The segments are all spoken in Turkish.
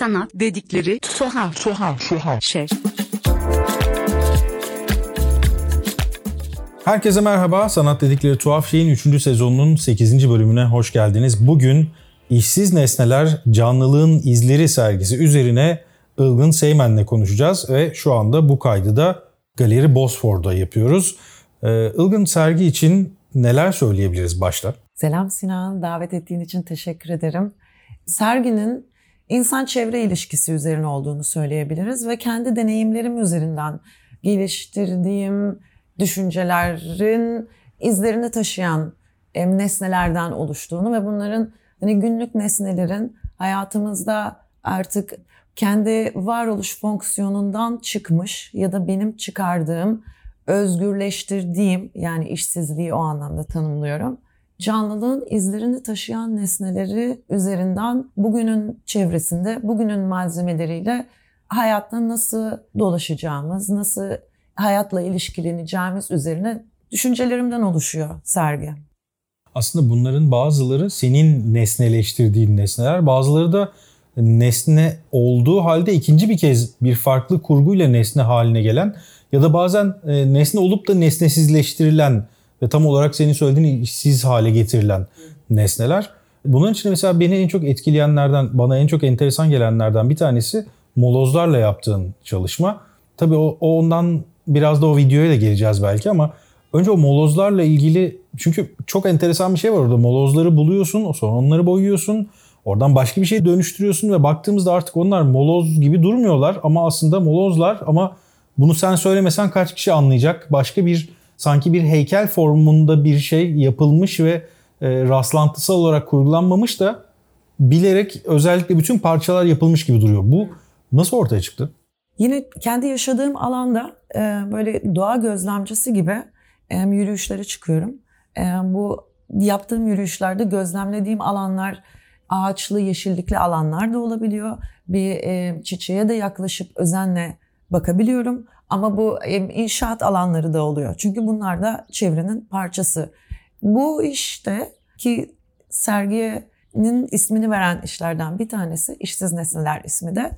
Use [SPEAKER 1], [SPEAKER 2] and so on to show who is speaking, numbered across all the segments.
[SPEAKER 1] Sanat dedikleri tuhaf tuhaf tuhaf şey.
[SPEAKER 2] Herkese merhaba. Sanat dedikleri tuhaf şeyin 3. sezonunun 8. bölümüne hoş geldiniz. Bugün İşsiz Nesneler Canlılığın İzleri sergisi üzerine Ilgın Seymen'le konuşacağız ve şu anda bu kaydı da Galeri Bosfor'da yapıyoruz. Ee, Ilgın sergi için neler söyleyebiliriz başta?
[SPEAKER 3] Selam Sinan, davet ettiğin için teşekkür ederim. Serginin insan-çevre ilişkisi üzerine olduğunu söyleyebiliriz ve kendi deneyimlerim üzerinden geliştirdiğim düşüncelerin izlerini taşıyan nesnelerden oluştuğunu ve bunların hani günlük nesnelerin hayatımızda artık kendi varoluş fonksiyonundan çıkmış ya da benim çıkardığım, özgürleştirdiğim yani işsizliği o anlamda tanımlıyorum. Canlılığın izlerini taşıyan nesneleri üzerinden bugünün çevresinde, bugünün malzemeleriyle hayatta nasıl dolaşacağımız, nasıl hayatla ilişkileneceğimiz üzerine düşüncelerimden oluşuyor sergi.
[SPEAKER 2] Aslında bunların bazıları senin nesneleştirdiğin nesneler, bazıları da nesne olduğu halde ikinci bir kez bir farklı kurguyla nesne haline gelen ya da bazen e, nesne olup da nesnesizleştirilen ve tam olarak senin söylediğin işsiz hale getirilen nesneler. Bunun için mesela beni en çok etkileyenlerden, bana en çok enteresan gelenlerden bir tanesi molozlarla yaptığın çalışma. Tabii o, o ondan biraz da o videoya da geleceğiz belki ama önce o molozlarla ilgili çünkü çok enteresan bir şey var orada. Molozları buluyorsun, sonra onları boyuyorsun. Oradan başka bir şey dönüştürüyorsun ve baktığımızda artık onlar moloz gibi durmuyorlar ama aslında molozlar ama bunu sen söylemesen kaç kişi anlayacak? Başka bir sanki bir heykel formunda bir şey yapılmış ve e, rastlantısal olarak kurgulanmamış da bilerek özellikle bütün parçalar yapılmış gibi duruyor. Bu nasıl ortaya çıktı?
[SPEAKER 3] Yine kendi yaşadığım alanda e, böyle doğa gözlemcisi gibi e, yürüyüşlere çıkıyorum. E, bu yaptığım yürüyüşlerde gözlemlediğim alanlar ağaçlı, yeşillikli alanlar da olabiliyor. Bir e, çiçeğe de yaklaşıp özenle bakabiliyorum. Ama bu inşaat alanları da oluyor. Çünkü bunlar da çevrenin parçası. Bu işte ki serginin ismini veren işlerden bir tanesi işsiz nesneler ismi de.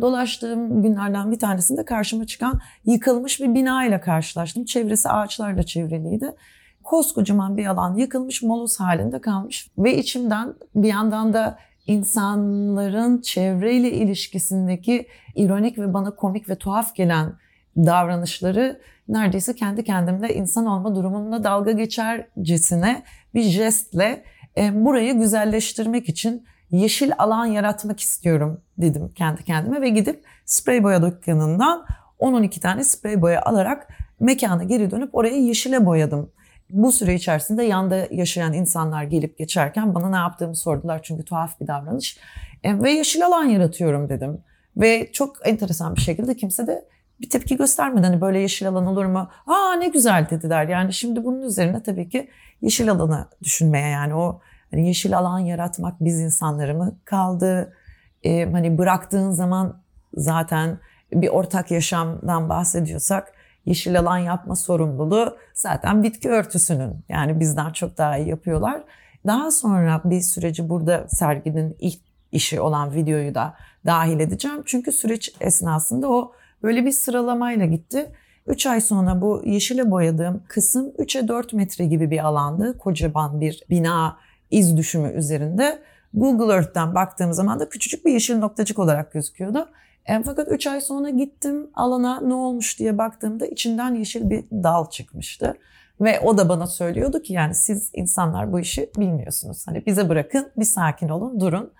[SPEAKER 3] Dolaştığım günlerden bir tanesinde karşıma çıkan yıkılmış bir bina ile karşılaştım. Çevresi ağaçlarla çevriliydi. Koskocaman bir alan yıkılmış moloz halinde kalmış ve içimden bir yandan da insanların çevreyle ilişkisindeki ironik ve bana komik ve tuhaf gelen davranışları neredeyse kendi kendimle insan olma durumumla dalga geçercesine bir jestle e, burayı güzelleştirmek için yeşil alan yaratmak istiyorum dedim kendi kendime ve gidip sprey boya dükkanından 10-12 tane sprey boya alarak mekana geri dönüp orayı yeşile boyadım. Bu süre içerisinde yanda yaşayan insanlar gelip geçerken bana ne yaptığımı sordular çünkü tuhaf bir davranış. E, ve yeşil alan yaratıyorum dedim. Ve çok enteresan bir şekilde kimse de bir tepki göstermedi. Hani böyle yeşil alan olur mu? Aa ne güzel dediler. Yani şimdi bunun üzerine tabii ki yeşil alanı düşünmeye yani o hani yeşil alan yaratmak biz insanları mı kaldı? Ee, hani bıraktığın zaman zaten bir ortak yaşamdan bahsediyorsak yeşil alan yapma sorumluluğu zaten bitki örtüsünün. Yani bizden çok daha iyi yapıyorlar. Daha sonra bir süreci burada serginin ilk işi olan videoyu da dahil edeceğim. Çünkü süreç esnasında o böyle bir sıralamayla gitti. 3 ay sonra bu yeşile boyadığım kısım 3'e 4 metre gibi bir alandı. Kocaman bir bina iz düşümü üzerinde. Google Earth'ten baktığım zaman da küçücük bir yeşil noktacık olarak gözüküyordu. E, fakat 3 ay sonra gittim alana ne olmuş diye baktığımda içinden yeşil bir dal çıkmıştı. Ve o da bana söylüyordu ki yani siz insanlar bu işi bilmiyorsunuz. Hani bize bırakın bir sakin olun durun.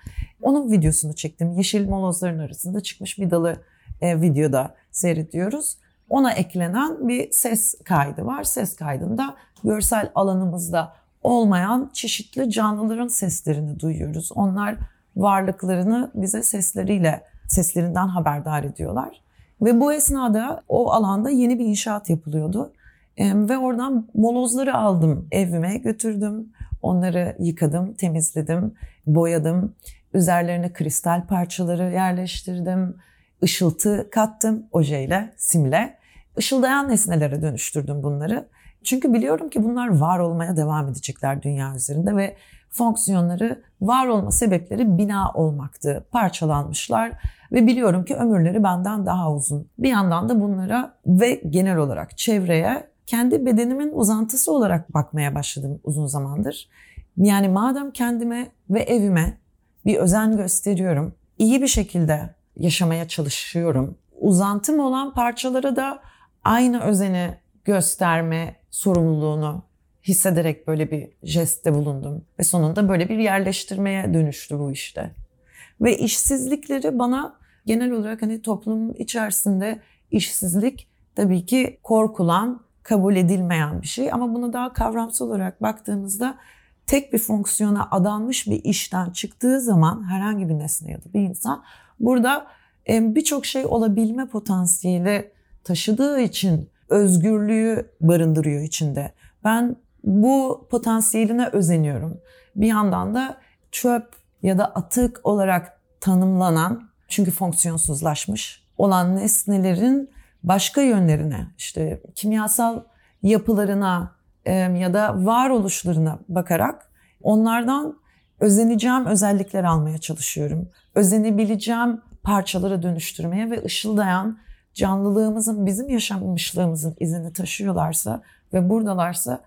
[SPEAKER 3] Onun videosunu çektim. Yeşil molozların arasında çıkmış bir dalı e, videoda seyrediyoruz. Ona eklenen bir ses kaydı var. Ses kaydında görsel alanımızda olmayan çeşitli canlıların seslerini duyuyoruz. Onlar varlıklarını bize sesleriyle seslerinden haberdar ediyorlar. Ve bu esnada o alanda yeni bir inşaat yapılıyordu. E, ve oradan molozları aldım evime götürdüm. Onları yıkadım, temizledim, boyadım. Üzerlerine kristal parçaları yerleştirdim. Işıltı kattım ojeyle, simle. Işıldayan nesnelere dönüştürdüm bunları. Çünkü biliyorum ki bunlar var olmaya devam edecekler dünya üzerinde ve fonksiyonları, var olma sebepleri bina olmaktı. Parçalanmışlar ve biliyorum ki ömürleri benden daha uzun. Bir yandan da bunlara ve genel olarak çevreye kendi bedenimin uzantısı olarak bakmaya başladım uzun zamandır. Yani madem kendime ve evime bir özen gösteriyorum, iyi bir şekilde yaşamaya çalışıyorum. Uzantım olan parçalara da aynı özeni gösterme sorumluluğunu hissederek böyle bir jestte bulundum. Ve sonunda böyle bir yerleştirmeye dönüştü bu işte. Ve işsizlikleri bana genel olarak hani toplum içerisinde işsizlik tabii ki korkulan, kabul edilmeyen bir şey. Ama bunu daha kavramsal olarak baktığımızda tek bir fonksiyona adanmış bir işten çıktığı zaman herhangi bir nesne ya da bir insan burada birçok şey olabilme potansiyeli taşıdığı için özgürlüğü barındırıyor içinde. Ben bu potansiyeline özeniyorum. Bir yandan da çöp ya da atık olarak tanımlanan çünkü fonksiyonsuzlaşmış olan nesnelerin başka yönlerine işte kimyasal yapılarına ya da varoluşlarına bakarak onlardan özeneceğim özellikler almaya çalışıyorum. Özenebileceğim parçalara dönüştürmeye ve ışıldayan canlılığımızın, bizim yaşamışlığımızın izini taşıyorlarsa ve buradalarsa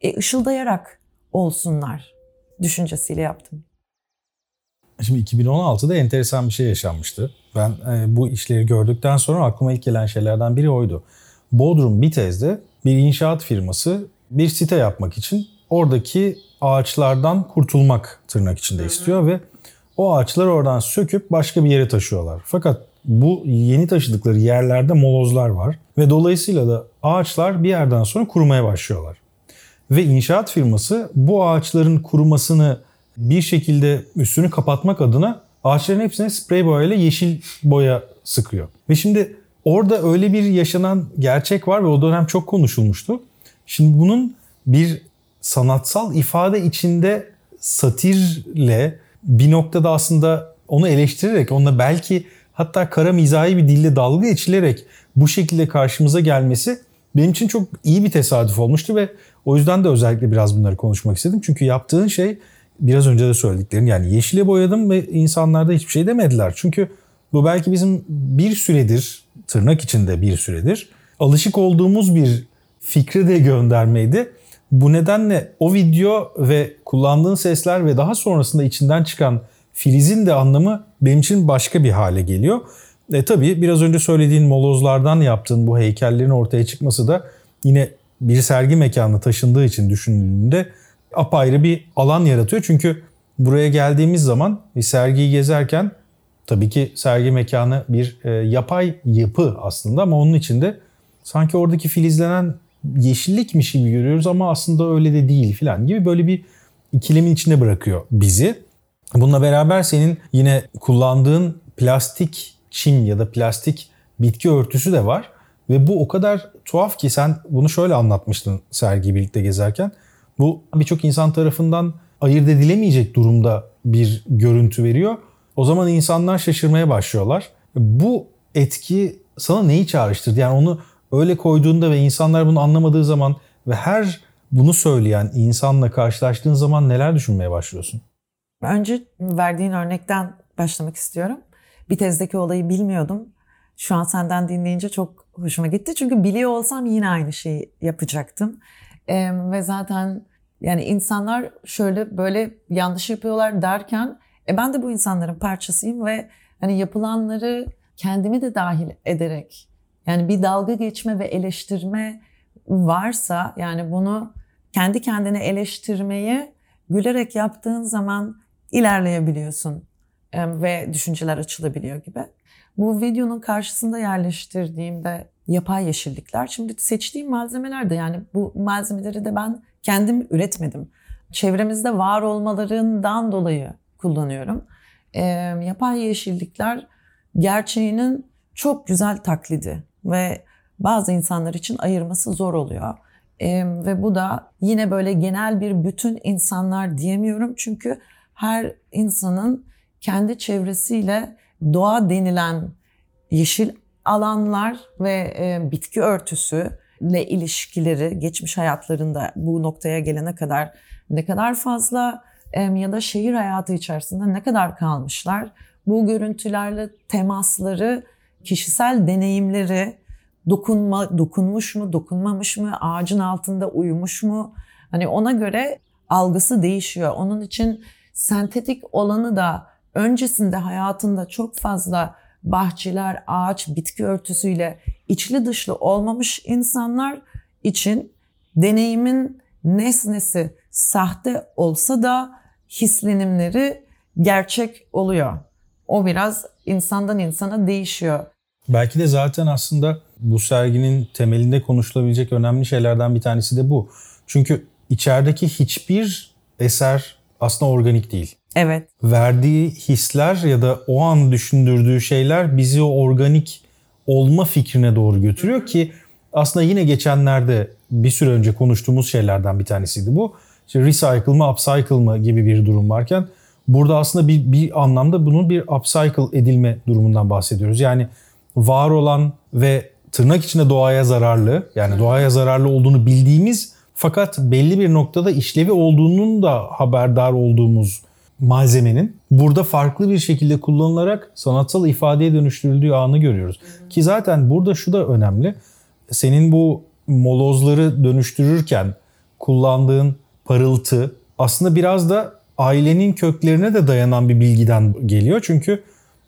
[SPEAKER 3] e, ışıldayarak olsunlar düşüncesiyle yaptım.
[SPEAKER 2] Şimdi 2016'da enteresan bir şey yaşanmıştı. Ben e, bu işleri gördükten sonra aklıma ilk gelen şeylerden biri oydu. Bodrum Bitez'de bir inşaat firması bir site yapmak için oradaki ağaçlardan kurtulmak tırnak içinde istiyor ve o ağaçları oradan söküp başka bir yere taşıyorlar. Fakat bu yeni taşıdıkları yerlerde molozlar var ve dolayısıyla da ağaçlar bir yerden sonra kurumaya başlıyorlar. Ve inşaat firması bu ağaçların kurumasını bir şekilde üstünü kapatmak adına ağaçların hepsine sprey boyayla yeşil boya sıkıyor. Ve şimdi orada öyle bir yaşanan gerçek var ve o dönem çok konuşulmuştu. Şimdi bunun bir sanatsal ifade içinde satirle bir noktada aslında onu eleştirerek, onunla belki hatta kara mizahi bir dille dalga geçilerek bu şekilde karşımıza gelmesi benim için çok iyi bir tesadüf olmuştu ve o yüzden de özellikle biraz bunları konuşmak istedim. Çünkü yaptığın şey biraz önce de söylediklerin yani yeşile boyadım ve insanlar da hiçbir şey demediler. Çünkü bu belki bizim bir süredir tırnak içinde bir süredir alışık olduğumuz bir fikri de göndermeydi. Bu nedenle o video ve kullandığın sesler ve daha sonrasında içinden çıkan Filiz'in de anlamı benim için başka bir hale geliyor. E tabii biraz önce söylediğin molozlardan yaptığın bu heykellerin ortaya çıkması da yine bir sergi mekanına taşındığı için düşünüldüğünde apayrı bir alan yaratıyor. Çünkü buraya geldiğimiz zaman bir sergiyi gezerken tabii ki sergi mekanı bir e, yapay yapı aslında ama onun içinde sanki oradaki filizlenen yeşillikmiş gibi görüyoruz ama aslında öyle de değil filan gibi böyle bir ikilemin içinde bırakıyor bizi. Bununla beraber senin yine kullandığın plastik çim ya da plastik bitki örtüsü de var. Ve bu o kadar tuhaf ki sen bunu şöyle anlatmıştın sergiyi birlikte gezerken. Bu birçok insan tarafından ayırt edilemeyecek durumda bir görüntü veriyor. O zaman insanlar şaşırmaya başlıyorlar. Bu etki sana neyi çağrıştırdı? Yani onu öyle koyduğunda ve insanlar bunu anlamadığı zaman ve her bunu söyleyen insanla karşılaştığın zaman neler düşünmeye başlıyorsun?
[SPEAKER 3] Önce verdiğin örnekten başlamak istiyorum. Bir tezdeki olayı bilmiyordum. Şu an senden dinleyince çok hoşuma gitti. Çünkü biliyor olsam yine aynı şeyi yapacaktım. Ee, ve zaten yani insanlar şöyle böyle yanlış yapıyorlar derken e ben de bu insanların parçasıyım ve hani yapılanları kendimi de dahil ederek yani bir dalga geçme ve eleştirme varsa yani bunu kendi kendine eleştirmeyi gülerek yaptığın zaman ilerleyebiliyorsun ve düşünceler açılabiliyor gibi. Bu videonun karşısında yerleştirdiğimde yapay yeşillikler. Şimdi seçtiğim malzemeler de yani bu malzemeleri de ben kendim üretmedim. Çevremizde var olmalarından dolayı kullanıyorum. E, yapay yeşillikler gerçeğinin çok güzel taklidi ve bazı insanlar için ayırması zor oluyor. E, ve bu da yine böyle genel bir bütün insanlar diyemiyorum çünkü her insanın kendi çevresiyle doğa denilen yeşil alanlar ve e, bitki örtüsü ile ilişkileri geçmiş hayatlarında bu noktaya gelene kadar ne kadar fazla ya da şehir hayatı içerisinde ne kadar kalmışlar? Bu görüntülerle temasları, kişisel deneyimleri, dokunma, dokunmuş mu, dokunmamış mı, ağacın altında uyumuş mu? Hani ona göre algısı değişiyor. Onun için sentetik olanı da öncesinde hayatında çok fazla bahçeler, ağaç, bitki örtüsüyle içli dışlı olmamış insanlar için deneyimin nesnesi sahte olsa da hislenimleri gerçek oluyor. O biraz insandan insana değişiyor.
[SPEAKER 2] Belki de zaten aslında bu serginin temelinde konuşulabilecek önemli şeylerden bir tanesi de bu. Çünkü içerideki hiçbir eser aslında organik değil.
[SPEAKER 3] Evet.
[SPEAKER 2] Verdiği hisler ya da o an düşündürdüğü şeyler bizi o organik olma fikrine doğru götürüyor ki aslında yine geçenlerde bir süre önce konuştuğumuz şeylerden bir tanesiydi bu. İşte recycle mı upcycle mı gibi bir durum varken burada aslında bir, bir anlamda bunun bir upcycle edilme durumundan bahsediyoruz. Yani var olan ve tırnak içinde doğaya zararlı yani doğaya zararlı olduğunu bildiğimiz fakat belli bir noktada işlevi olduğunun da haberdar olduğumuz malzemenin burada farklı bir şekilde kullanılarak sanatsal ifadeye dönüştürüldüğü anı görüyoruz. Ki zaten burada şu da önemli. Senin bu molozları dönüştürürken kullandığın parıltı aslında biraz da ailenin köklerine de dayanan bir bilgiden geliyor. Çünkü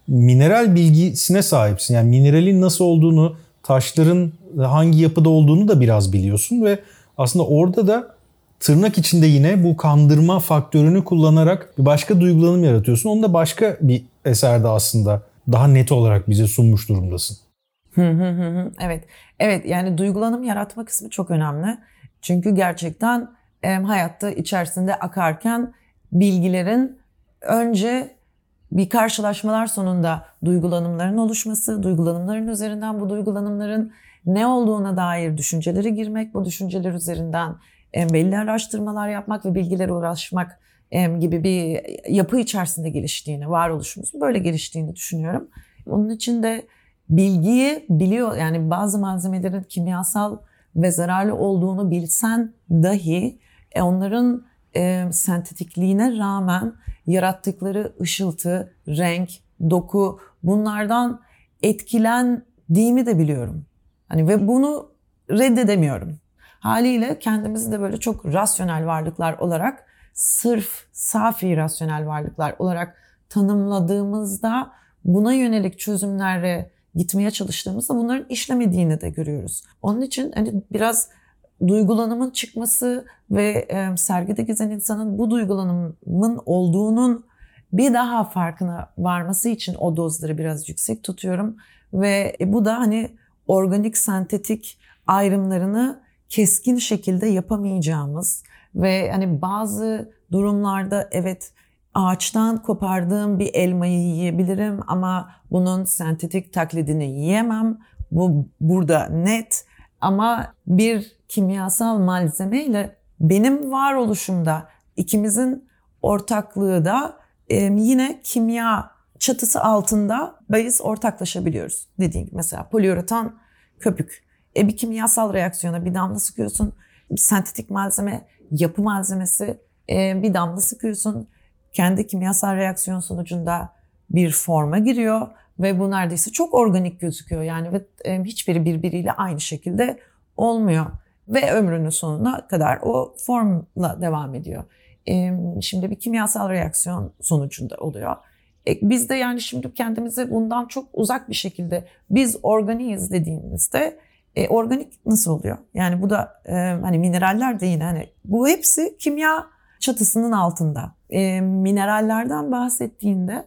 [SPEAKER 2] mineral bilgisine sahipsin. Yani mineralin nasıl olduğunu, taşların hangi yapıda olduğunu da biraz biliyorsun ve aslında orada da tırnak içinde yine bu kandırma faktörünü kullanarak bir başka duygulanım yaratıyorsun. Onu da başka bir eserde aslında daha net olarak bize sunmuş durumdasın.
[SPEAKER 3] evet. Evet yani duygulanım yaratma kısmı çok önemli. Çünkü gerçekten hayatta içerisinde akarken bilgilerin önce bir karşılaşmalar sonunda duygulanımların oluşması, duygulanımların üzerinden bu duygulanımların ne olduğuna dair düşüncelere girmek, bu düşünceler üzerinden belli araştırmalar yapmak ve bilgilere uğraşmak gibi bir yapı içerisinde geliştiğini, varoluşumuzun böyle geliştiğini düşünüyorum. Onun için de bilgiyi biliyor yani bazı malzemelerin kimyasal ve zararlı olduğunu bilsen dahi e, onların e, sentetikliğine rağmen yarattıkları ışıltı, renk, doku bunlardan etkilendiğimi de biliyorum. Hani ve bunu reddedemiyorum. Haliyle kendimizi de böyle çok rasyonel varlıklar olarak sırf safi rasyonel varlıklar olarak tanımladığımızda buna yönelik çözümlere gitmeye çalıştığımızda bunların işlemediğini de görüyoruz. Onun için hani biraz duygulanımın çıkması ve e, sergide gezen insanın bu duygulanımın olduğunun bir daha farkına varması için o dozları biraz yüksek tutuyorum ve e, bu da hani organik sentetik ayrımlarını keskin şekilde yapamayacağımız ve hani bazı durumlarda evet ağaçtan kopardığım bir elmayı yiyebilirim ama bunun sentetik taklidini yiyemem. Bu burada net ama bir kimyasal malzemeyle benim varoluşumda ikimizin ortaklığı da e, yine kimya çatısı altında biz ortaklaşabiliyoruz. Dediğim gibi mesela poliüretan köpük. E, bir kimyasal reaksiyona bir damla sıkıyorsun. Bir sentetik malzeme, yapı malzemesi e, bir damla sıkıyorsun. Kendi kimyasal reaksiyon sonucunda bir forma giriyor ve bu neredeyse çok organik gözüküyor yani ve e, hiçbiri birbiriyle aynı şekilde olmuyor ve ömrünün sonuna kadar o formla devam ediyor. Şimdi bir kimyasal reaksiyon sonucunda oluyor. E, biz de yani şimdi kendimizi bundan çok uzak bir şekilde biz organiyiz dediğimizde e, organik nasıl oluyor? Yani bu da e, hani mineraller de yine hani bu hepsi kimya çatısının altında. E, minerallerden bahsettiğinde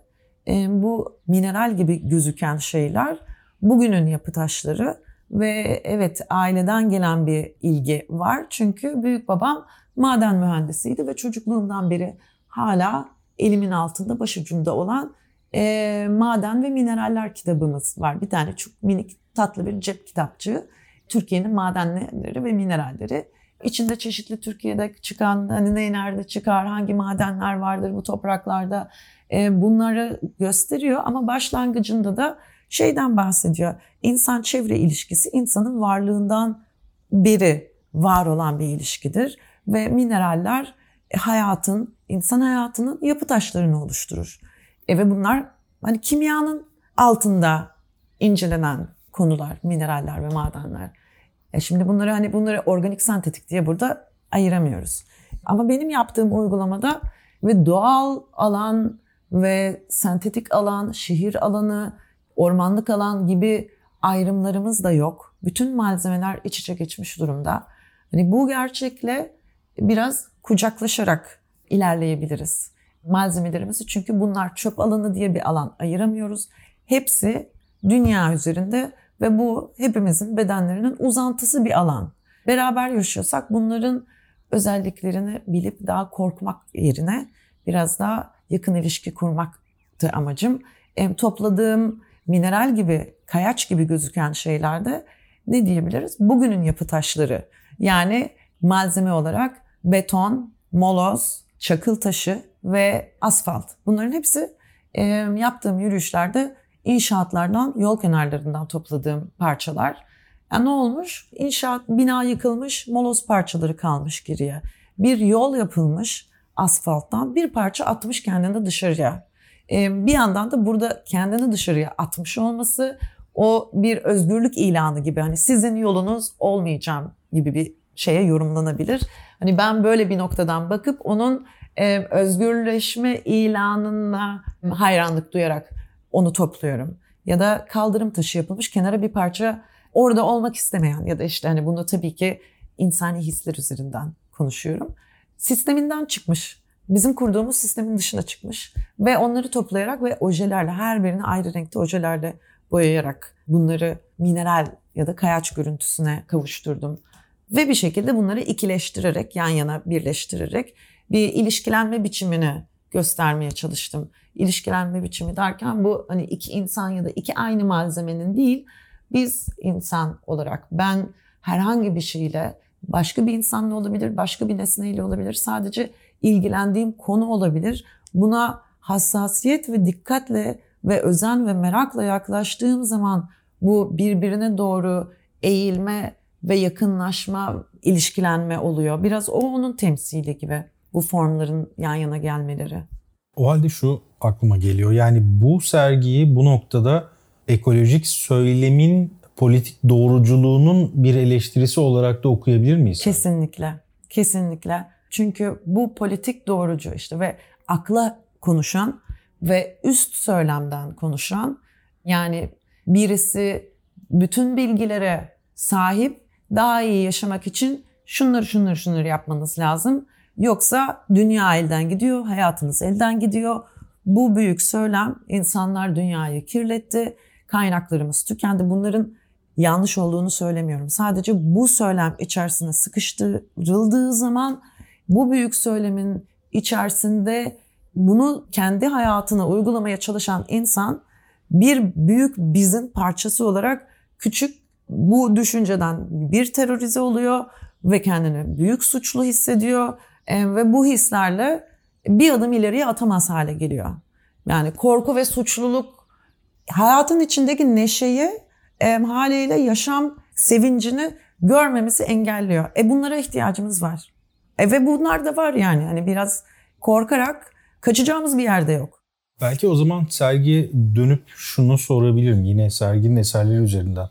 [SPEAKER 3] e, bu mineral gibi gözüken şeyler bugünün yapı taşları ve evet aileden gelen bir ilgi var. Çünkü büyük babam maden mühendisiydi ve çocukluğumdan beri hala elimin altında başucumda olan e, maden ve mineraller kitabımız var. Bir tane çok minik tatlı bir cep kitapçığı. Türkiye'nin madenleri ve mineralleri. İçinde çeşitli Türkiye'de çıkan hani ne nerede çıkar, hangi madenler vardır bu topraklarda e, bunları gösteriyor. Ama başlangıcında da şeyden bahsediyor. İnsan çevre ilişkisi insanın varlığından beri var olan bir ilişkidir ve mineraller hayatın, insan hayatının yapı taşlarını oluşturur. E ve bunlar hani kimyanın altında incelenen konular, mineraller ve madenler. E şimdi bunları hani bunları organik sentetik diye burada ayıramıyoruz. Ama benim yaptığım uygulamada ve doğal alan ve sentetik alan, şehir alanı, ormanlık alan gibi ayrımlarımız da yok. Bütün malzemeler iç içe geçmiş durumda. Hani bu gerçekle biraz kucaklaşarak ilerleyebiliriz malzemelerimizi. Çünkü bunlar çöp alanı diye bir alan ayıramıyoruz. Hepsi dünya üzerinde ve bu hepimizin bedenlerinin uzantısı bir alan. Beraber yaşıyorsak bunların özelliklerini bilip daha korkmak yerine biraz daha yakın ilişki kurmaktı amacım. Topladığım mineral gibi, kayaç gibi gözüken şeylerde ne diyebiliriz? Bugünün yapı taşları. Yani malzeme olarak beton, moloz, çakıl taşı ve asfalt. Bunların hepsi e, yaptığım yürüyüşlerde inşaatlardan, yol kenarlarından topladığım parçalar. Yani ne olmuş? İnşaat, bina yıkılmış, moloz parçaları kalmış geriye. Bir yol yapılmış asfalttan bir parça atmış kendini dışarıya. Ee, bir yandan da burada kendini dışarıya atmış olması o bir özgürlük ilanı gibi. Hani sizin yolunuz olmayacağım gibi bir şeye yorumlanabilir. Hani ben böyle bir noktadan bakıp onun e, özgürleşme ilanına hayranlık duyarak onu topluyorum. Ya da kaldırım taşı yapılmış kenara bir parça orada olmak istemeyen ya da işte hani bunu tabii ki insani hisler üzerinden konuşuyorum. Sisteminden çıkmış. Bizim kurduğumuz sistemin dışına çıkmış ve onları toplayarak ve ojelerle her birini ayrı renkte ojelerle boyayarak bunları mineral ya da kayaç görüntüsüne kavuşturdum. Ve bir şekilde bunları ikileştirerek, yan yana birleştirerek bir ilişkilenme biçimini göstermeye çalıştım. İlişkilenme biçimi derken bu hani iki insan ya da iki aynı malzemenin değil, biz insan olarak ben herhangi bir şeyle başka bir insanla olabilir, başka bir nesneyle olabilir. Sadece ilgilendiğim konu olabilir. Buna hassasiyet ve dikkatle ve özen ve merakla yaklaştığım zaman bu birbirine doğru eğilme ve yakınlaşma, ilişkilenme oluyor. Biraz o onun temsili gibi bu formların yan yana gelmeleri.
[SPEAKER 2] O halde şu aklıma geliyor. Yani bu sergiyi bu noktada ekolojik söylemin politik doğruculuğunun bir eleştirisi olarak da okuyabilir miyiz?
[SPEAKER 3] Kesinlikle. Kesinlikle. Çünkü bu politik doğrucu işte ve akla konuşan ve üst söylemden konuşan yani birisi bütün bilgilere sahip daha iyi yaşamak için şunları şunları şunları yapmanız lazım. Yoksa dünya elden gidiyor, hayatınız elden gidiyor. Bu büyük söylem insanlar dünyayı kirletti, kaynaklarımız tükendi. Bunların yanlış olduğunu söylemiyorum. Sadece bu söylem içerisine sıkıştırıldığı zaman bu büyük söylemin içerisinde bunu kendi hayatına uygulamaya çalışan insan bir büyük bizin parçası olarak küçük bu düşünceden bir terörize oluyor ve kendini büyük suçlu hissediyor e, ve bu hislerle bir adım ileriye atamaz hale geliyor. Yani korku ve suçluluk hayatın içindeki neşeyi e, haliyle yaşam sevincini görmemizi engelliyor. E bunlara ihtiyacımız var. E ve bunlar da var yani. Hani biraz korkarak kaçacağımız bir yerde yok.
[SPEAKER 2] Belki o zaman sergiye dönüp şunu sorabilirim yine serginin eserleri üzerinden.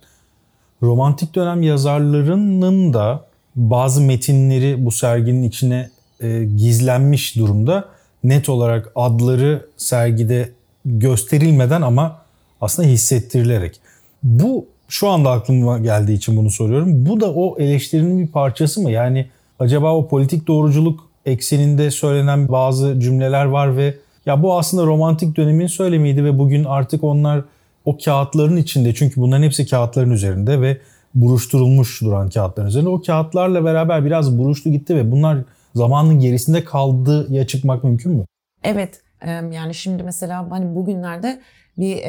[SPEAKER 2] Romantik dönem yazarlarının da bazı metinleri bu serginin içine e, gizlenmiş durumda. Net olarak adları sergide gösterilmeden ama aslında hissettirilerek. Bu şu anda aklıma geldiği için bunu soruyorum. Bu da o eleştirinin bir parçası mı? Yani acaba o politik doğruculuk ekseninde söylenen bazı cümleler var ve ya bu aslında romantik dönemin söylemiydi ve bugün artık onlar o kağıtların içinde çünkü bunların hepsi kağıtların üzerinde ve buruşturulmuş duran kağıtların üzerinde o kağıtlarla beraber biraz buruştu gitti ve bunlar zamanın gerisinde kaldı ya çıkmak mümkün mü?
[SPEAKER 3] Evet yani şimdi mesela hani bugünlerde bir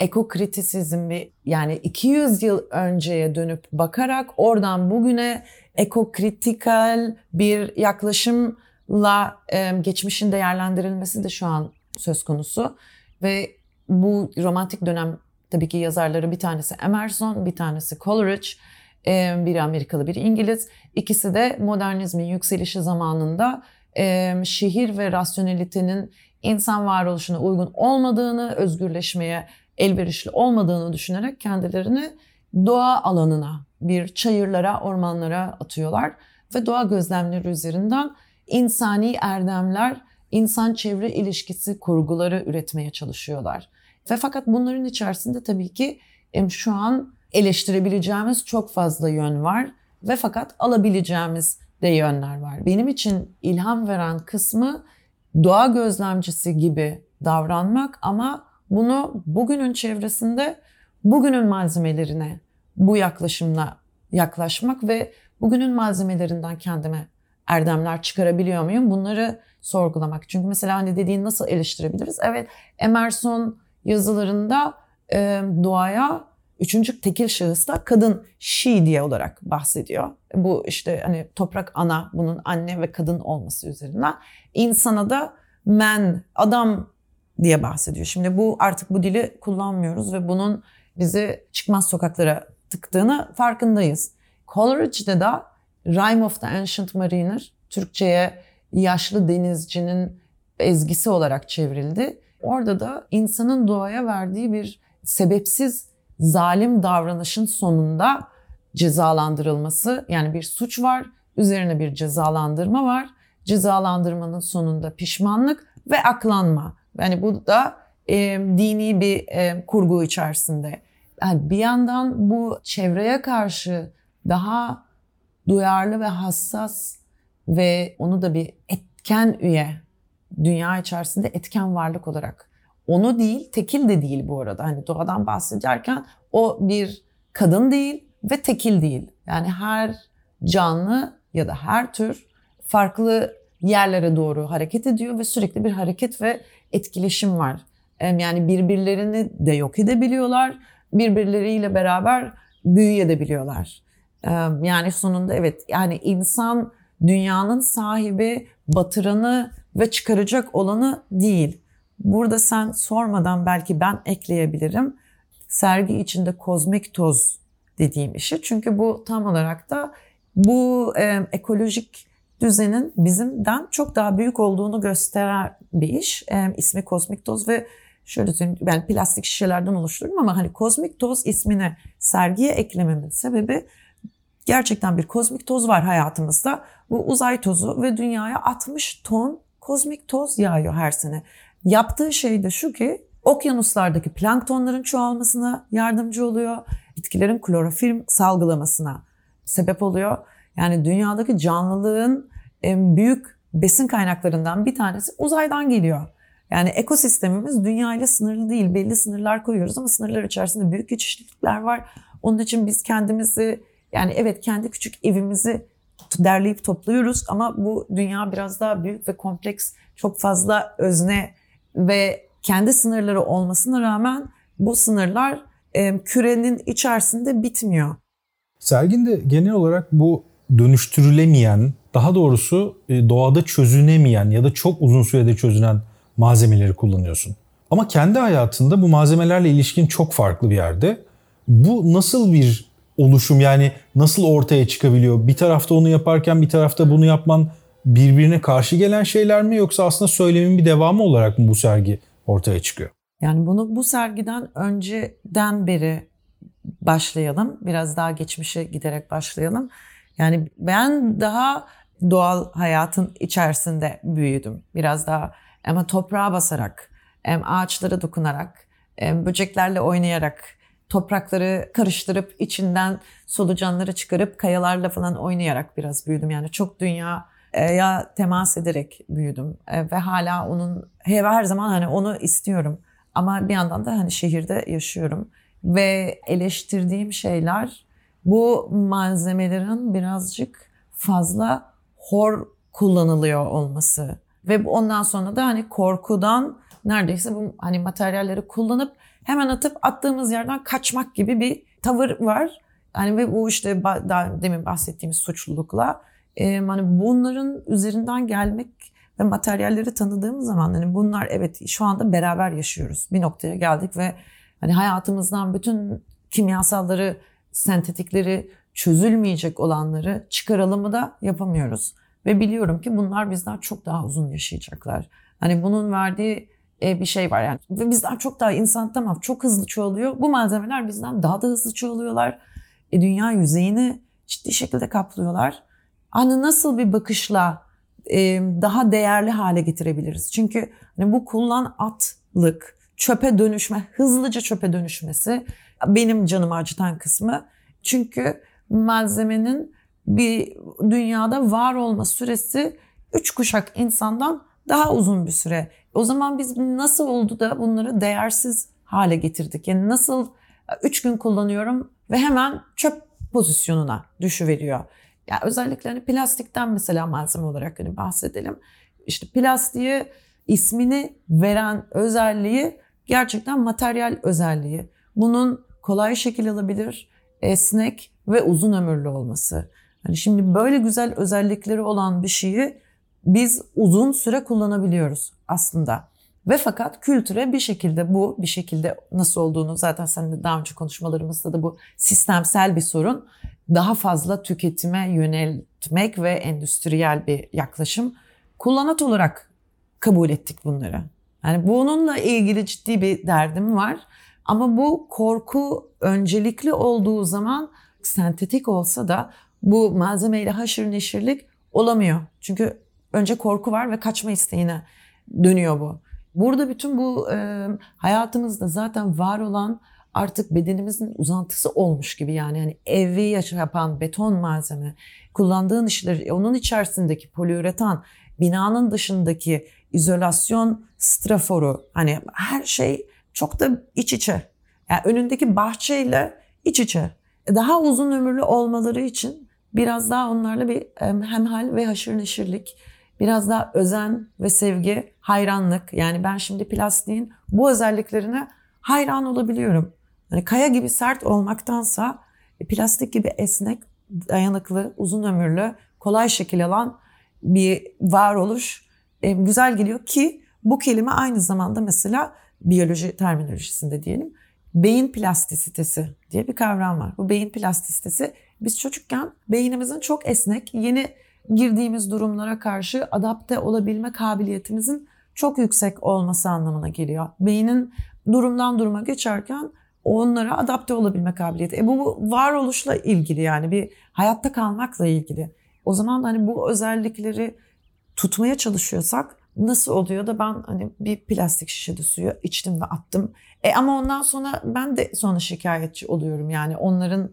[SPEAKER 3] ekokritisizm bir yani 200 yıl önceye dönüp bakarak oradan bugüne ekokritikal bir yaklaşımla geçmişin değerlendirilmesi de şu an söz konusu ve bu romantik dönem tabii ki yazarları bir tanesi Emerson, bir tanesi Coleridge, biri Amerikalı, biri İngiliz. İkisi de modernizmin yükselişi zamanında e, şehir ve rasyonelitenin insan varoluşuna uygun olmadığını, özgürleşmeye elverişli olmadığını düşünerek kendilerini doğa alanına, bir çayırlara, ormanlara atıyorlar ve doğa gözlemleri üzerinden insani erdemler, insan çevre ilişkisi kurguları üretmeye çalışıyorlar. Ve fakat bunların içerisinde tabii ki şu an eleştirebileceğimiz çok fazla yön var ve fakat alabileceğimiz de yönler var. Benim için ilham veren kısmı doğa gözlemcisi gibi davranmak ama bunu bugünün çevresinde bugünün malzemelerine bu yaklaşımla yaklaşmak ve bugünün malzemelerinden kendime erdemler çıkarabiliyor muyum? Bunları sorgulamak. Çünkü mesela hani dediğin nasıl eleştirebiliriz? Evet Emerson yazılarında e, doğaya üçüncü tekil şahısta kadın she diye olarak bahsediyor. Bu işte hani toprak ana bunun anne ve kadın olması üzerinden. insana da men adam diye bahsediyor. Şimdi bu artık bu dili kullanmıyoruz ve bunun bizi çıkmaz sokaklara tıktığını farkındayız. Coleridge'de de Rime of the Ancient Mariner Türkçe'ye yaşlı denizcinin ezgisi olarak çevrildi. Orada da insanın doğaya verdiği bir sebepsiz zalim davranışın sonunda cezalandırılması yani bir suç var, üzerine bir cezalandırma var. Cezalandırmanın sonunda pişmanlık ve aklanma. Yani bu da e, dini bir e, kurgu içerisinde. Yani bir yandan bu çevreye karşı daha duyarlı ve hassas ve onu da bir etken üye dünya içerisinde etken varlık olarak onu değil, tekil de değil bu arada. Hani doğadan bahsederken o bir kadın değil ve tekil değil. Yani her canlı ya da her tür farklı yerlere doğru hareket ediyor ve sürekli bir hareket ve etkileşim var. Yani birbirlerini de yok edebiliyorlar, birbirleriyle beraber büyüyebiliyorlar. Yani sonunda evet yani insan dünyanın sahibi, batıranı ve çıkaracak olanı değil. Burada sen sormadan belki ben ekleyebilirim. Sergi içinde kozmik toz dediğim işi. Çünkü bu tam olarak da bu e, ekolojik düzenin bizimden çok daha büyük olduğunu gösteren bir iş. E, ismi kozmik toz ve şöyle söyleyeyim ben plastik şişelerden oluştururum ama hani kozmik toz ismini sergiye eklememin sebebi gerçekten bir kozmik toz var hayatımızda. Bu uzay tozu ve dünyaya 60 ton kozmik toz yağıyor her sene. Yaptığı şey de şu ki okyanuslardaki planktonların çoğalmasına yardımcı oluyor. Bitkilerin klorofil salgılamasına sebep oluyor. Yani dünyadaki canlılığın büyük besin kaynaklarından bir tanesi uzaydan geliyor. Yani ekosistemimiz dünya ile sınırlı değil. Belli sınırlar koyuyoruz ama sınırlar içerisinde büyük çeşitlilikler var. Onun için biz kendimizi yani evet kendi küçük evimizi derleyip topluyoruz ama bu dünya biraz daha büyük ve kompleks. Çok fazla özne ve kendi sınırları olmasına rağmen bu sınırlar e, kürenin içerisinde bitmiyor.
[SPEAKER 2] Serginde genel olarak bu dönüştürülemeyen, daha doğrusu e, doğada çözünemeyen ya da çok uzun sürede çözünen malzemeleri kullanıyorsun. Ama kendi hayatında bu malzemelerle ilişkin çok farklı bir yerde. Bu nasıl bir oluşum yani nasıl ortaya çıkabiliyor? Bir tarafta onu yaparken bir tarafta bunu yapman birbirine karşı gelen şeyler mi yoksa aslında söylemin bir devamı olarak mı bu sergi ortaya çıkıyor?
[SPEAKER 3] Yani bunu bu sergiden önceden beri başlayalım. Biraz daha geçmişe giderek başlayalım. Yani ben daha doğal hayatın içerisinde büyüdüm. Biraz daha ama toprağa basarak, ağaçlara dokunarak, böceklerle oynayarak, toprakları karıştırıp içinden solucanları çıkarıp kayalarla falan oynayarak biraz büyüdüm. Yani çok dünya ya temas ederek büyüdüm e, ve hala onun her zaman hani onu istiyorum. Ama bir yandan da hani şehirde yaşıyorum ve eleştirdiğim şeyler bu malzemelerin birazcık fazla hor kullanılıyor olması ve ondan sonra da hani korkudan neredeyse bu hani materyalleri kullanıp hemen atıp attığımız yerden kaçmak gibi bir tavır var. Yani ve bu işte daha demin bahsettiğimiz suçlulukla e, hani bunların üzerinden gelmek ve materyalleri tanıdığımız zaman hani bunlar evet şu anda beraber yaşıyoruz. Bir noktaya geldik ve hani hayatımızdan bütün kimyasalları, sentetikleri, çözülmeyecek olanları çıkaralımı da yapamıyoruz. Ve biliyorum ki bunlar bizden çok daha uzun yaşayacaklar. Hani bunun verdiği e, bir şey var yani. Ve bizden çok daha insan tamam çok hızlı çoğalıyor. Bu malzemeler bizden daha da hızlı çoğalıyorlar. E, dünya yüzeyini ciddi şekilde kaplıyorlar. Hani nasıl bir bakışla e, daha değerli hale getirebiliriz? Çünkü hani bu kullan atlık, çöpe dönüşme, hızlıca çöpe dönüşmesi benim canımı acıtan kısmı. Çünkü malzemenin bir dünyada var olma süresi üç kuşak insandan daha uzun bir süre. O zaman biz nasıl oldu da bunları değersiz hale getirdik? Yani nasıl üç gün kullanıyorum ve hemen çöp pozisyonuna düşüveriyor. Yani özellikle hani plastikten mesela malzeme olarak hani bahsedelim. İşte plastiğe ismini veren özelliği gerçekten materyal özelliği. Bunun kolay şekil alabilir, esnek ve uzun ömürlü olması. Hani şimdi böyle güzel özellikleri olan bir şeyi biz uzun süre kullanabiliyoruz aslında. Ve fakat kültüre bir şekilde bu, bir şekilde nasıl olduğunu zaten seninle daha önce konuşmalarımızda da bu sistemsel bir sorun. Daha fazla tüketime yöneltmek ve endüstriyel bir yaklaşım. Kullanat olarak kabul ettik bunları. Yani bununla ilgili ciddi bir derdim var. Ama bu korku öncelikli olduğu zaman sentetik olsa da bu malzemeyle haşır neşirlik olamıyor. Çünkü önce korku var ve kaçma isteğine dönüyor bu. Burada bütün bu e, hayatımızda zaten var olan artık bedenimizin uzantısı olmuş gibi yani yani evi yapan beton malzeme, kullandığın işler, onun içerisindeki poliüretan, binanın dışındaki izolasyon straforu hani her şey çok da iç içe. Yani önündeki bahçeyle iç içe. Daha uzun ömürlü olmaları için biraz daha onlarla bir hemhal ve haşır neşirlik, biraz daha özen ve sevgi, hayranlık. Yani ben şimdi plastiğin bu özelliklerine hayran olabiliyorum. Hani kaya gibi sert olmaktansa e, plastik gibi esnek, dayanıklı, uzun ömürlü, kolay şekil alan bir varoluş e, güzel geliyor ki bu kelime aynı zamanda mesela biyoloji terminolojisinde diyelim beyin plastisitesi diye bir kavram var. Bu beyin plastisitesi biz çocukken beynimizin çok esnek, yeni girdiğimiz durumlara karşı adapte olabilme kabiliyetimizin çok yüksek olması anlamına geliyor. Beynin durumdan duruma geçerken onlara adapte olabilme kabiliyeti. E bu varoluşla ilgili yani bir hayatta kalmakla ilgili. O zaman hani bu özellikleri tutmaya çalışıyorsak nasıl oluyor da ben hani bir plastik şişede suyu içtim ve attım. E ama ondan sonra ben de sonra şikayetçi oluyorum yani onların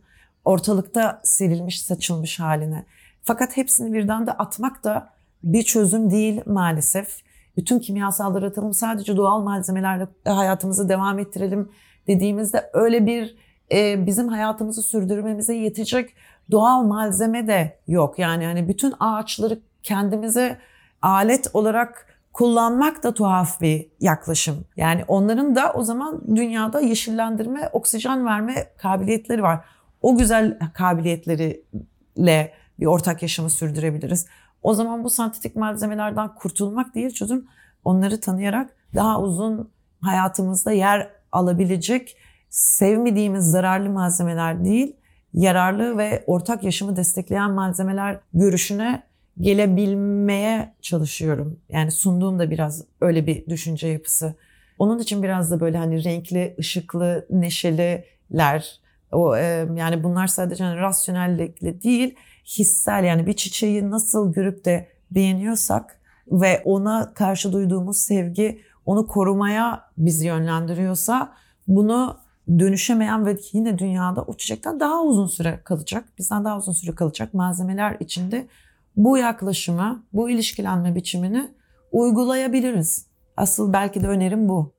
[SPEAKER 3] ortalıkta serilmiş, saçılmış haline. Fakat hepsini birden de atmak da bir çözüm değil maalesef. Bütün kimyasalları atalım sadece doğal malzemelerle hayatımızı devam ettirelim dediğimizde öyle bir e, bizim hayatımızı sürdürmemize yetecek doğal malzeme de yok. Yani hani bütün ağaçları kendimize alet olarak kullanmak da tuhaf bir yaklaşım. Yani onların da o zaman dünyada yeşillendirme, oksijen verme kabiliyetleri var. O güzel kabiliyetleriyle bir ortak yaşamı sürdürebiliriz. O zaman bu sentetik malzemelerden kurtulmak değil çözüm onları tanıyarak daha uzun hayatımızda yer alabilecek sevmediğimiz zararlı malzemeler değil, yararlı ve ortak yaşamı destekleyen malzemeler görüşüne gelebilmeye çalışıyorum. Yani sunduğum da biraz öyle bir düşünce yapısı. Onun için biraz da böyle hani renkli, ışıklı, neşeliler. O e, yani bunlar sadece hani rasyonellikle değil, hissel yani bir çiçeği nasıl görüp de beğeniyorsak ve ona karşı duyduğumuz sevgi onu korumaya bizi yönlendiriyorsa bunu dönüşemeyen ve yine dünyada o çiçekten daha uzun süre kalacak, bizden daha uzun süre kalacak malzemeler içinde bu yaklaşımı, bu ilişkilenme biçimini uygulayabiliriz. Asıl belki de önerim bu.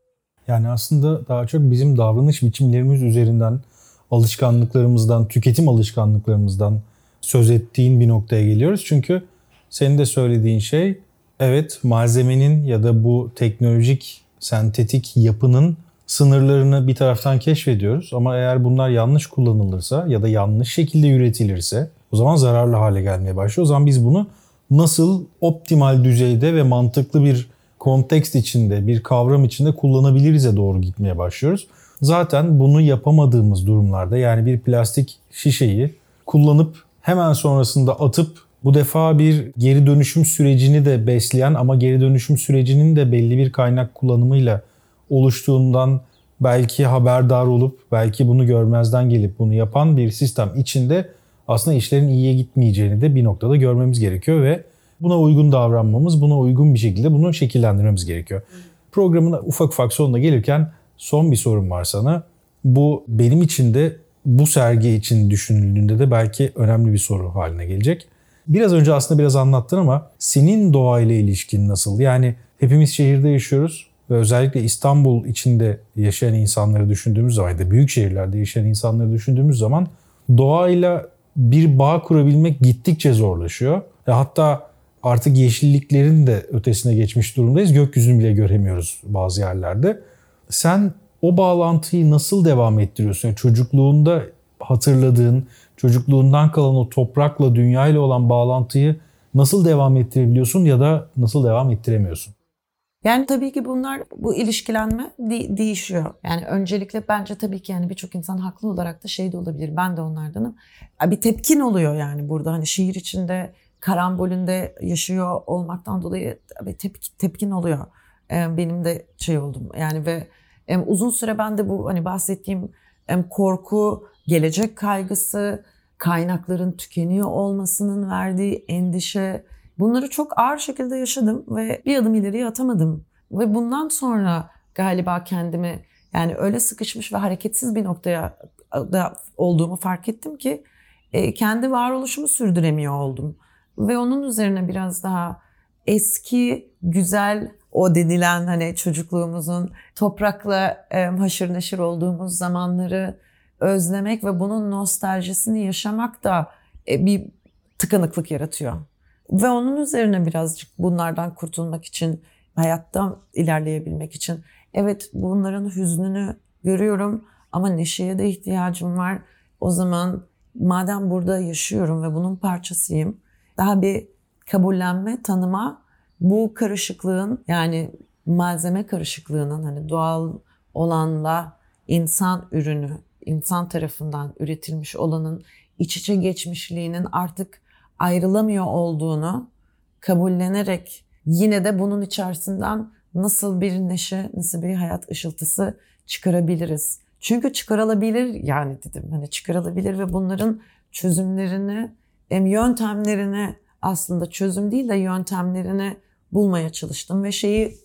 [SPEAKER 2] Yani aslında daha çok bizim davranış biçimlerimiz üzerinden, alışkanlıklarımızdan, tüketim alışkanlıklarımızdan söz ettiğin bir noktaya geliyoruz. Çünkü senin de söylediğin şey evet malzemenin ya da bu teknolojik sentetik yapının sınırlarını bir taraftan keşfediyoruz ama eğer bunlar yanlış kullanılırsa ya da yanlış şekilde üretilirse o zaman zararlı hale gelmeye başlıyor. O zaman biz bunu nasıl optimal düzeyde ve mantıklı bir kontekst içinde, bir kavram içinde kullanabiliriz'e doğru gitmeye başlıyoruz. Zaten bunu yapamadığımız durumlarda yani bir plastik şişeyi kullanıp hemen sonrasında atıp Bu defa bir geri dönüşüm sürecini de besleyen ama geri dönüşüm sürecinin de belli bir kaynak kullanımıyla oluştuğundan belki haberdar olup belki bunu görmezden gelip bunu yapan bir sistem içinde aslında işlerin iyiye gitmeyeceğini de bir noktada görmemiz gerekiyor ve buna uygun davranmamız, buna uygun bir şekilde bunu şekillendirmemiz gerekiyor. Programın ufak ufak sonuna gelirken son bir sorum var sana. Bu benim için de bu sergi için düşünüldüğünde de belki önemli bir soru haline gelecek. Biraz önce aslında biraz anlattın ama senin doğayla ilişkin nasıl? Yani hepimiz şehirde yaşıyoruz ve özellikle İstanbul içinde yaşayan insanları düşündüğümüz zaman da büyük şehirlerde yaşayan insanları düşündüğümüz zaman doğayla bir bağ kurabilmek gittikçe zorlaşıyor. E hatta artık yeşilliklerin de ötesine geçmiş durumdayız. Gökyüzünü bile göremiyoruz bazı yerlerde. Sen o bağlantıyı nasıl devam ettiriyorsun? Yani çocukluğunda hatırladığın, çocukluğundan kalan o toprakla, dünyayla olan bağlantıyı nasıl devam ettirebiliyorsun ya da nasıl devam ettiremiyorsun?
[SPEAKER 3] Yani tabii ki bunlar bu ilişkilenme de- değişiyor. Yani öncelikle bence tabii ki yani birçok insan haklı olarak da şey de olabilir. Ben de onlardanım. Bir tepkin oluyor yani burada hani şiir içinde karambolünde yaşıyor olmaktan dolayı bir tepki, tepkin oluyor. Benim de şey oldum yani ve uzun süre ben de bu hani bahsettiğim korku, gelecek kaygısı, kaynakların tükeniyor olmasının verdiği endişe bunları çok ağır şekilde yaşadım ve bir adım ileriye atamadım. Ve bundan sonra galiba kendimi yani öyle sıkışmış ve hareketsiz bir noktaya da olduğumu fark ettim ki kendi varoluşumu sürdüremiyor oldum. Ve onun üzerine biraz daha eski, güzel o denilen hani çocukluğumuzun toprakla e, haşır neşir olduğumuz zamanları özlemek ve bunun nostaljisini yaşamak da e, bir tıkanıklık yaratıyor. Ve onun üzerine birazcık bunlardan kurtulmak için, hayatta ilerleyebilmek için evet bunların hüznünü görüyorum ama neşeye de ihtiyacım var. O zaman madem burada yaşıyorum ve bunun parçasıyım, daha bir kabullenme, tanıma bu karışıklığın yani malzeme karışıklığının hani doğal olanla insan ürünü, insan tarafından üretilmiş olanın iç içe geçmişliğinin artık ayrılamıyor olduğunu kabullenerek yine de bunun içerisinden nasıl bir neşe, nasıl bir hayat ışıltısı çıkarabiliriz. Çünkü çıkarılabilir yani dedim. Hani çıkarılabilir ve bunların çözümlerini, yöntemlerini aslında çözüm değil de yöntemlerini bulmaya çalıştım ve şeyi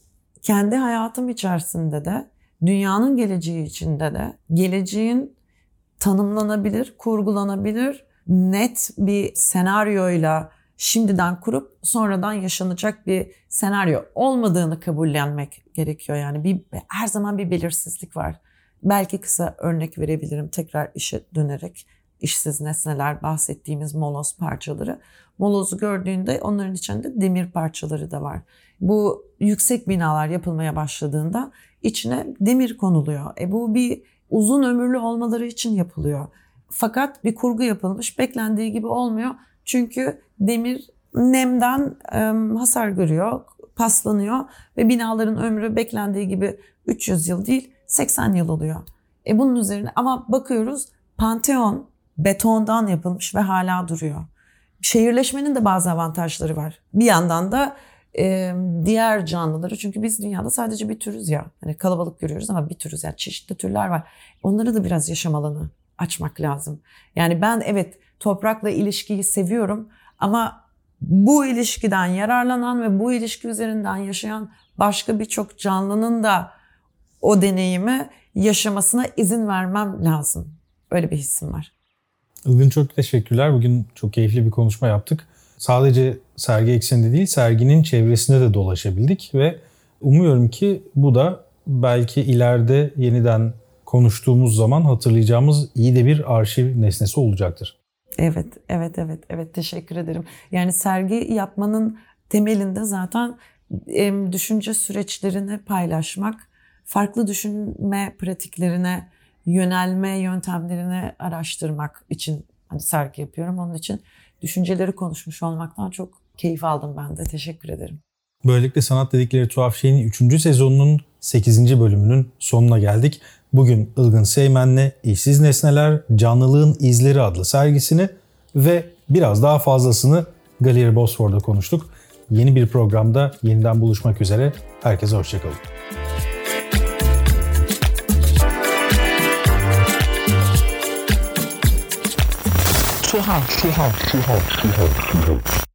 [SPEAKER 3] kendi hayatım içerisinde de dünyanın geleceği içinde de geleceğin tanımlanabilir, kurgulanabilir, net bir senaryoyla şimdiden kurup sonradan yaşanacak bir senaryo olmadığını kabullenmek gerekiyor. Yani bir her zaman bir belirsizlik var. Belki kısa örnek verebilirim tekrar işe dönerek işsiz nesneler bahsettiğimiz moloz parçaları. Molozu gördüğünde onların içinde demir parçaları da var. Bu yüksek binalar yapılmaya başladığında içine demir konuluyor. E bu bir uzun ömürlü olmaları için yapılıyor. Fakat bir kurgu yapılmış beklendiği gibi olmuyor. Çünkü demir nemden e, hasar görüyor, paslanıyor ve binaların ömrü beklendiği gibi 300 yıl değil 80 yıl oluyor. E bunun üzerine ama bakıyoruz Pantheon betondan yapılmış ve hala duruyor. Şehirleşmenin de bazı avantajları var. Bir yandan da e, diğer canlıları çünkü biz dünyada sadece bir türüz ya. Hani kalabalık görüyoruz ama bir türüz yani çeşitli türler var. Onları da biraz yaşam alanı açmak lazım. Yani ben evet toprakla ilişkiyi seviyorum ama bu ilişkiden yararlanan ve bu ilişki üzerinden yaşayan başka birçok canlının da o deneyimi yaşamasına izin vermem lazım. Öyle bir hissim var.
[SPEAKER 2] Ilgın çok teşekkürler. Bugün çok keyifli bir konuşma yaptık. Sadece sergi ekseninde değil, serginin çevresinde de dolaşabildik ve umuyorum ki bu da belki ileride yeniden konuştuğumuz zaman hatırlayacağımız iyi de bir arşiv nesnesi olacaktır.
[SPEAKER 3] Evet, evet, evet, evet. Teşekkür ederim. Yani sergi yapmanın temelinde zaten düşünce süreçlerini paylaşmak, farklı düşünme pratiklerine yönelme yöntemlerini araştırmak için hani sergi yapıyorum. Onun için düşünceleri konuşmuş olmaktan çok keyif aldım ben de. Teşekkür ederim.
[SPEAKER 2] Böylelikle Sanat Dedikleri Tuhaf Şey'in 3. sezonunun 8. bölümünün sonuna geldik. Bugün Ilgın Seymen'le İşsiz Nesneler, Canlılığın İzleri adlı sergisini ve biraz daha fazlasını Galeri Bosfor'da konuştuk. Yeni bir programda yeniden buluşmak üzere. Herkese hoşçakalın.
[SPEAKER 1] Tuhaf, tuhaf, tuhaf, tuhaf, tuhaf.